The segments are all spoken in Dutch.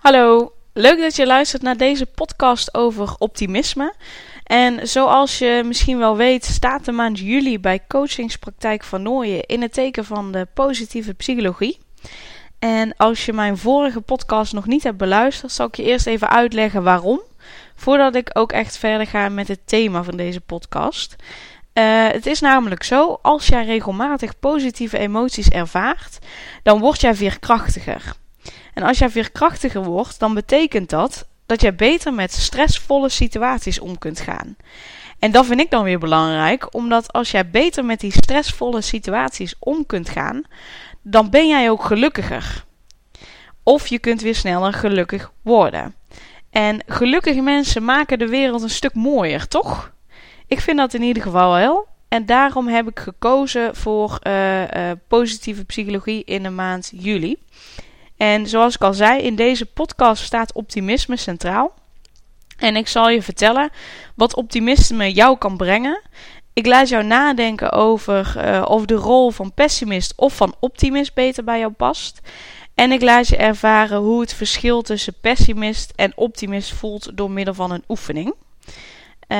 Hallo, leuk dat je luistert naar deze podcast over optimisme. En zoals je misschien wel weet, staat de maand juli bij Coachingspraktijk van Nooien in het teken van de positieve psychologie. En als je mijn vorige podcast nog niet hebt beluisterd, zal ik je eerst even uitleggen waarom. Voordat ik ook echt verder ga met het thema van deze podcast. Uh, het is namelijk zo, als jij regelmatig positieve emoties ervaart, dan word jij veerkrachtiger. En als jij veerkrachtiger wordt, dan betekent dat dat jij beter met stressvolle situaties om kunt gaan. En dat vind ik dan weer belangrijk, omdat als jij beter met die stressvolle situaties om kunt gaan, dan ben jij ook gelukkiger. Of je kunt weer sneller gelukkig worden. En gelukkige mensen maken de wereld een stuk mooier, toch? Ik vind dat in ieder geval wel. En daarom heb ik gekozen voor uh, uh, positieve psychologie in de maand juli. En zoals ik al zei, in deze podcast staat optimisme centraal. En ik zal je vertellen wat optimisme jou kan brengen. Ik laat jou nadenken over uh, of de rol van pessimist of van optimist beter bij jou past. En ik laat je ervaren hoe het verschil tussen pessimist en optimist voelt door middel van een oefening. Uh,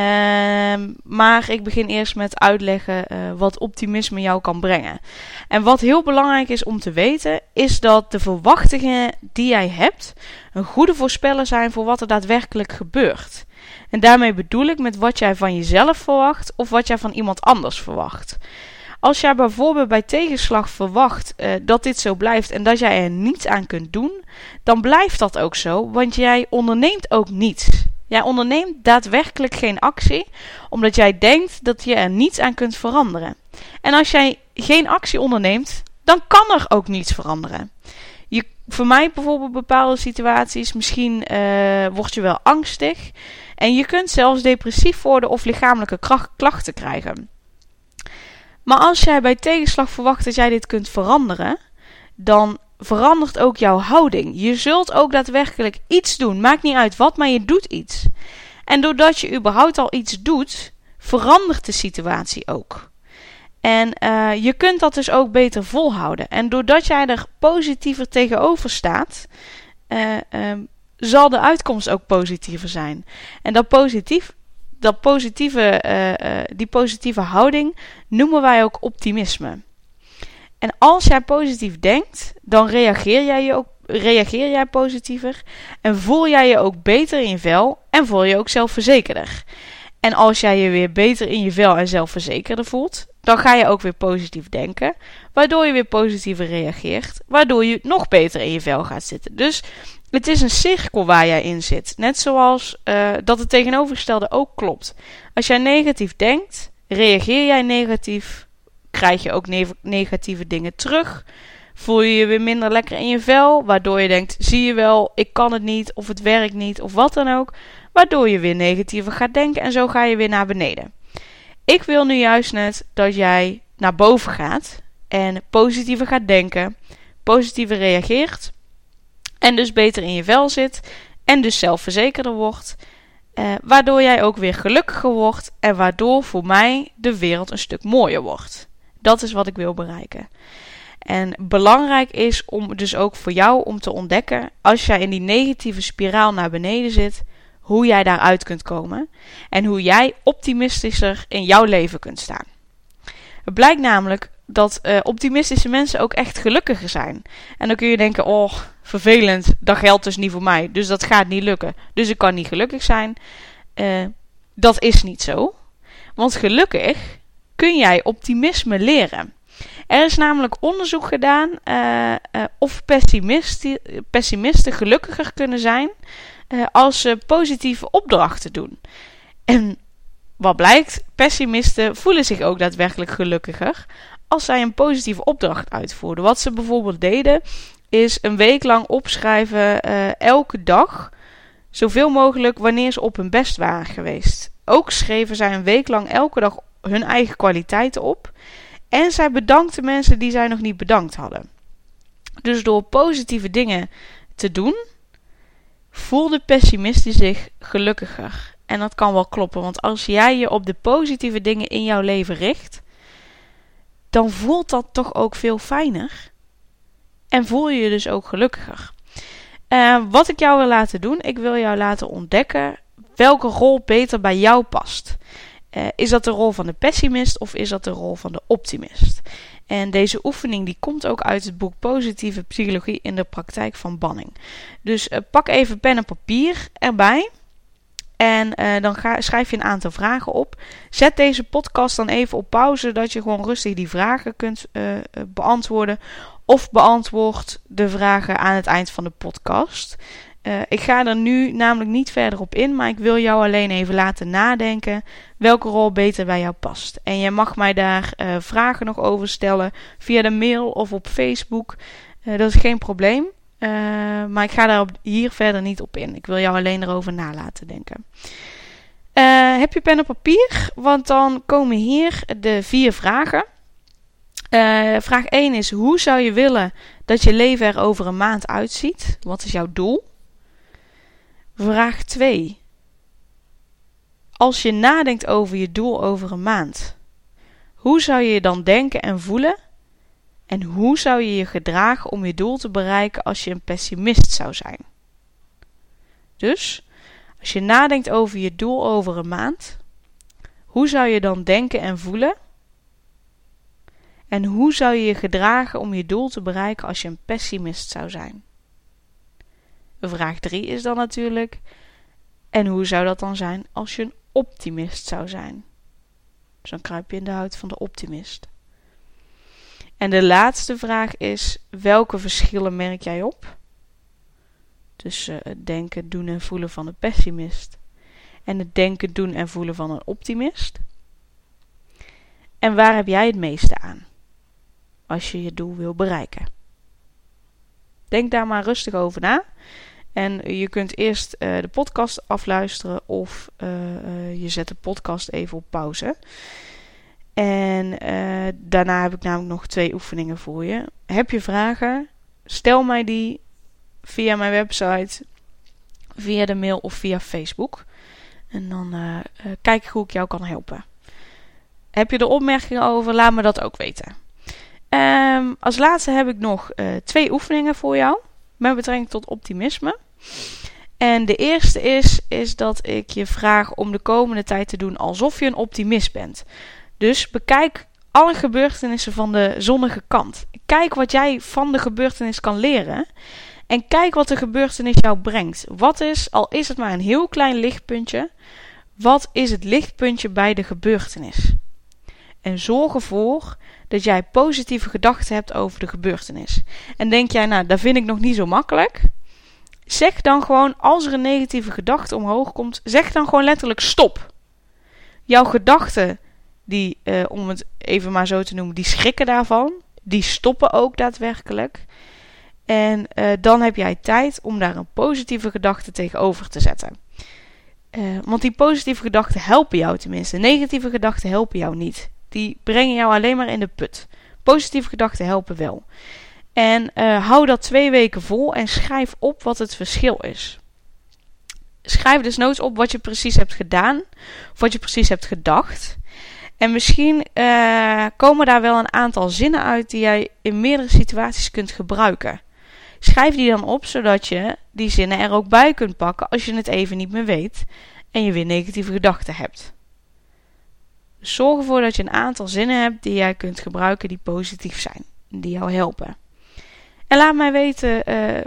maar ik begin eerst met uitleggen uh, wat optimisme jou kan brengen. En wat heel belangrijk is om te weten, is dat de verwachtingen die jij hebt een goede voorspeller zijn voor wat er daadwerkelijk gebeurt. En daarmee bedoel ik met wat jij van jezelf verwacht of wat jij van iemand anders verwacht. Als jij bijvoorbeeld bij tegenslag verwacht uh, dat dit zo blijft en dat jij er niets aan kunt doen, dan blijft dat ook zo, want jij onderneemt ook niets. Jij onderneemt daadwerkelijk geen actie, omdat jij denkt dat je er niets aan kunt veranderen. En als jij geen actie onderneemt, dan kan er ook niets veranderen. Je, voor mij bijvoorbeeld bepaalde situaties, misschien uh, word je wel angstig. En je kunt zelfs depressief worden of lichamelijke klachten krijgen. Maar als jij bij tegenslag verwacht dat jij dit kunt veranderen, dan verandert ook jouw houding. Je zult ook daadwerkelijk iets doen. Maakt niet uit wat, maar je doet iets. En doordat je überhaupt al iets doet, verandert de situatie ook. En uh, je kunt dat dus ook beter volhouden. En doordat jij er positiever tegenover staat, uh, uh, zal de uitkomst ook positiever zijn. En dat positief, dat positieve, die positieve houding noemen wij ook optimisme. En als jij positief denkt, dan reageer jij, je ook, reageer jij positiever en voel jij je ook beter in je vel en voel je ook zelfverzekerder. En als jij je weer beter in je vel en zelfverzekerder voelt, dan ga je ook weer positief denken, waardoor je weer positiever reageert, waardoor je nog beter in je vel gaat zitten. Dus het is een cirkel waar jij in zit. Net zoals uh, dat het tegenovergestelde ook klopt. Als jij negatief denkt, reageer jij negatief, krijg je ook ne negatieve dingen terug. Voel je je weer minder lekker in je vel, waardoor je denkt: zie je wel, ik kan het niet, of het werkt niet, of wat dan ook. Waardoor je weer negatiever gaat denken en zo ga je weer naar beneden. Ik wil nu juist net dat jij naar boven gaat en positiever gaat denken, positiever reageert en dus beter in je vel zit en dus zelfverzekerder wordt. Eh, waardoor jij ook weer gelukkiger wordt en waardoor voor mij de wereld een stuk mooier wordt. Dat is wat ik wil bereiken. En belangrijk is om dus ook voor jou om te ontdekken, als jij in die negatieve spiraal naar beneden zit, hoe jij daaruit kunt komen en hoe jij optimistischer in jouw leven kunt staan. Het blijkt namelijk dat uh, optimistische mensen ook echt gelukkiger zijn. En dan kun je denken: oh, vervelend, dat geldt dus niet voor mij, dus dat gaat niet lukken, dus ik kan niet gelukkig zijn. Uh, dat is niet zo. Want gelukkig kun jij optimisme leren. Er is namelijk onderzoek gedaan uh, uh, of pessimisten, pessimisten gelukkiger kunnen zijn uh, als ze positieve opdrachten doen. En wat blijkt, pessimisten voelen zich ook daadwerkelijk gelukkiger als zij een positieve opdracht uitvoerden. Wat ze bijvoorbeeld deden, is een week lang opschrijven elke dag zoveel mogelijk wanneer ze op hun best waren geweest. Ook schreven zij een week lang elke dag hun eigen kwaliteiten op. En zij bedankte mensen die zij nog niet bedankt hadden. Dus door positieve dingen te doen, voelde pessimisten zich gelukkiger. En dat kan wel kloppen, want als jij je op de positieve dingen in jouw leven richt, dan voelt dat toch ook veel fijner. En voel je je dus ook gelukkiger. Uh, wat ik jou wil laten doen, ik wil jou laten ontdekken welke rol beter bij jou past. Uh, is dat de rol van de pessimist of is dat de rol van de optimist? En deze oefening die komt ook uit het boek Positieve Psychologie in de Praktijk van Banning. Dus uh, pak even pen en papier erbij. En uh, dan ga, schrijf je een aantal vragen op. Zet deze podcast dan even op pauze, zodat je gewoon rustig die vragen kunt beantwoorden. Of beantwoord de vragen aan het eind van de podcast. Uh, ik ga er nu namelijk niet verder op in, maar ik wil jou alleen even laten nadenken welke rol beter bij jou past. En je mag mij daar uh, vragen nog over stellen via de mail of op Facebook. Uh, dat is geen probleem. maar ik ga daar hier verder niet op in. Ik wil jou alleen erover na laten denken. heb je pen en papier? Want dan komen hier de vier vragen. vraag 1 is: hoe zou je willen dat je leven er over een maand uitziet? Wat is jouw doel? Vraag 2. Als je nadenkt over je doel over een maand, hoe zou je je dan denken en voelen? En hoe zou je je gedragen om je doel te bereiken als je een pessimist zou zijn? Dus, als je nadenkt over je doel over een maand, hoe zou je dan denken en voelen? En hoe zou je je gedragen om je doel te bereiken als je een pessimist zou zijn? Vraag 3 is dan natuurlijk: en hoe zou dat dan zijn als je een optimist zou zijn? Dus dan kruip je in de huid van de optimist. En de laatste vraag is: welke verschillen merk jij op? Tussen het denken, doen en voelen van een pessimist en het denken, doen en voelen van een optimist. En waar heb jij het meeste aan als je je doel wil bereiken? Denk daar maar rustig over na. En je kunt eerst uh, de podcast afluisteren of uh, uh, je zet de podcast even op pauze. En daarna heb ik namelijk nog twee oefeningen voor je. Heb je vragen? Stel mij die via mijn website, via de mail of via Facebook. En dan kijk ik hoe ik jou kan helpen. Heb je er opmerkingen over? Laat me dat ook weten. Um, als laatste heb ik nog twee oefeningen voor jou met betrekking tot optimisme. En de eerste is, is dat ik je vraag om de komende tijd te doen alsof je een optimist bent. Dus bekijk alle gebeurtenissen van de zonnige kant. Kijk wat jij van de gebeurtenis kan leren. En kijk wat de gebeurtenis jou brengt. Wat is, al is het maar een heel klein lichtpuntje, wat is het lichtpuntje bij de gebeurtenis? En zorg ervoor dat jij positieve gedachten hebt over de gebeurtenis. En denk jij, nou, dat vind ik nog niet zo makkelijk. Zeg dan gewoon, als er een negatieve gedachte omhoog komt, zeg dan gewoon letterlijk stop. Jouw gedachten, die, uh, om het even maar zo te noemen, die schrikken daarvan. Die stoppen ook daadwerkelijk. En uh, dan heb jij tijd om daar een positieve gedachte tegenover te zetten. Uh, want die positieve gedachten helpen jou tenminste. Negatieve gedachten helpen jou niet. Die brengen jou alleen maar in de put. Positieve gedachten helpen wel. En uh, hou dat twee weken vol en schrijf op wat het verschil is. Schrijf dus nooit op wat je precies hebt gedaan, of wat je precies hebt gedacht. En misschien uh, komen daar wel een aantal zinnen uit die jij in meerdere situaties kunt gebruiken. Schrijf die dan op, zodat je die zinnen er ook bij kunt pakken als je het even niet meer weet en je weer negatieve gedachten hebt. Zorg ervoor dat je een aantal zinnen hebt die jij kunt gebruiken die positief zijn, die jou helpen. En laat mij weten uh,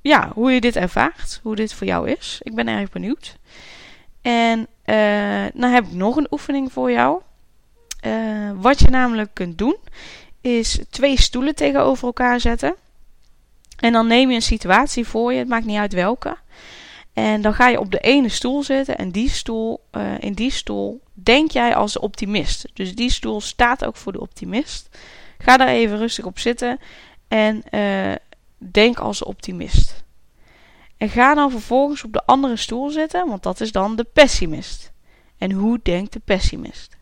ja, hoe je dit ervaart, hoe dit voor jou is. Ik ben erg benieuwd. En uh, dan heb ik nog een oefening voor jou. Uh, wat je namelijk kunt doen, is twee stoelen tegenover elkaar zetten. En dan neem je een situatie voor je, het maakt niet uit welke. En dan ga je op de ene stoel zitten en die stoel, in die stoel denk jij als optimist. Dus die stoel staat ook voor de optimist. Ga daar even rustig op zitten en uh, denk als optimist. En ga dan vervolgens op de andere stoel zitten, want dat is dan de pessimist. En hoe denkt de pessimist?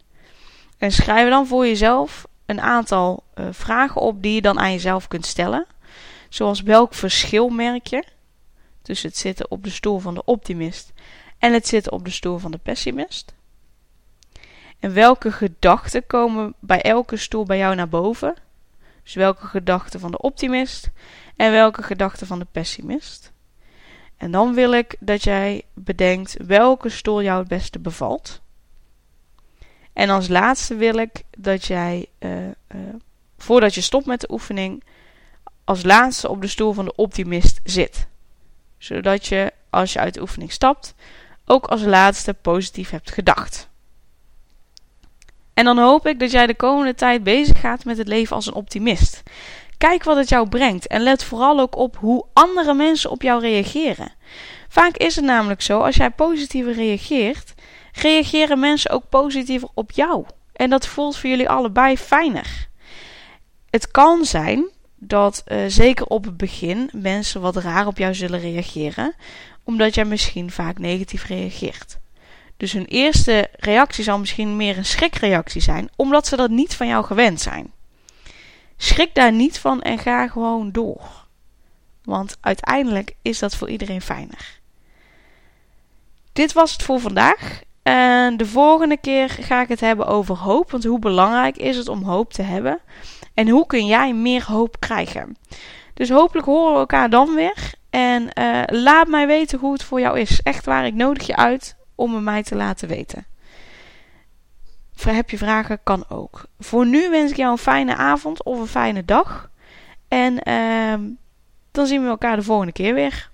En schrijf dan voor jezelf een aantal uh, vragen op die je dan aan jezelf kunt stellen. Zoals welk verschil merk je tussen het zitten op de stoel van de optimist en het zitten op de stoel van de pessimist? En welke gedachten komen bij elke stoel bij jou naar boven? Dus welke gedachten van de optimist en welke gedachten van de pessimist. En dan wil ik dat jij bedenkt welke stoel jou het beste bevalt. En als laatste wil ik dat jij, uh, uh, voordat je stopt met de oefening, als laatste op de stoel van de optimist zit. Zodat je, als je uit de oefening stapt, ook als laatste positief hebt gedacht. En dan hoop ik dat jij de komende tijd bezig gaat met het leven als een optimist. Kijk wat het jou brengt en let vooral ook op hoe andere mensen op jou reageren. Vaak is het namelijk zo, als jij positiever reageert, reageren mensen ook positiever op jou. En dat voelt voor jullie allebei fijner. Het kan zijn dat uh, zeker op het begin mensen wat raar op jou zullen reageren, omdat jij misschien vaak negatief reageert. Dus hun eerste reactie zal misschien meer een schrikreactie zijn, omdat ze dat niet van jou gewend zijn. Schrik daar niet van en ga gewoon door. Want uiteindelijk is dat voor iedereen fijner. Dit was het voor vandaag. En de volgende keer ga ik het hebben over hoop. Want hoe belangrijk is het om hoop te hebben? En hoe kun jij meer hoop krijgen? Dus hopelijk horen we elkaar dan weer. En uh, laat mij weten hoe het voor jou is. Echt waar, ik nodig je uit om het mij te laten weten. Heb je vragen, kan ook. Voor nu wens ik jou een fijne avond of een fijne dag. En uh, dan zien we elkaar de volgende keer weer.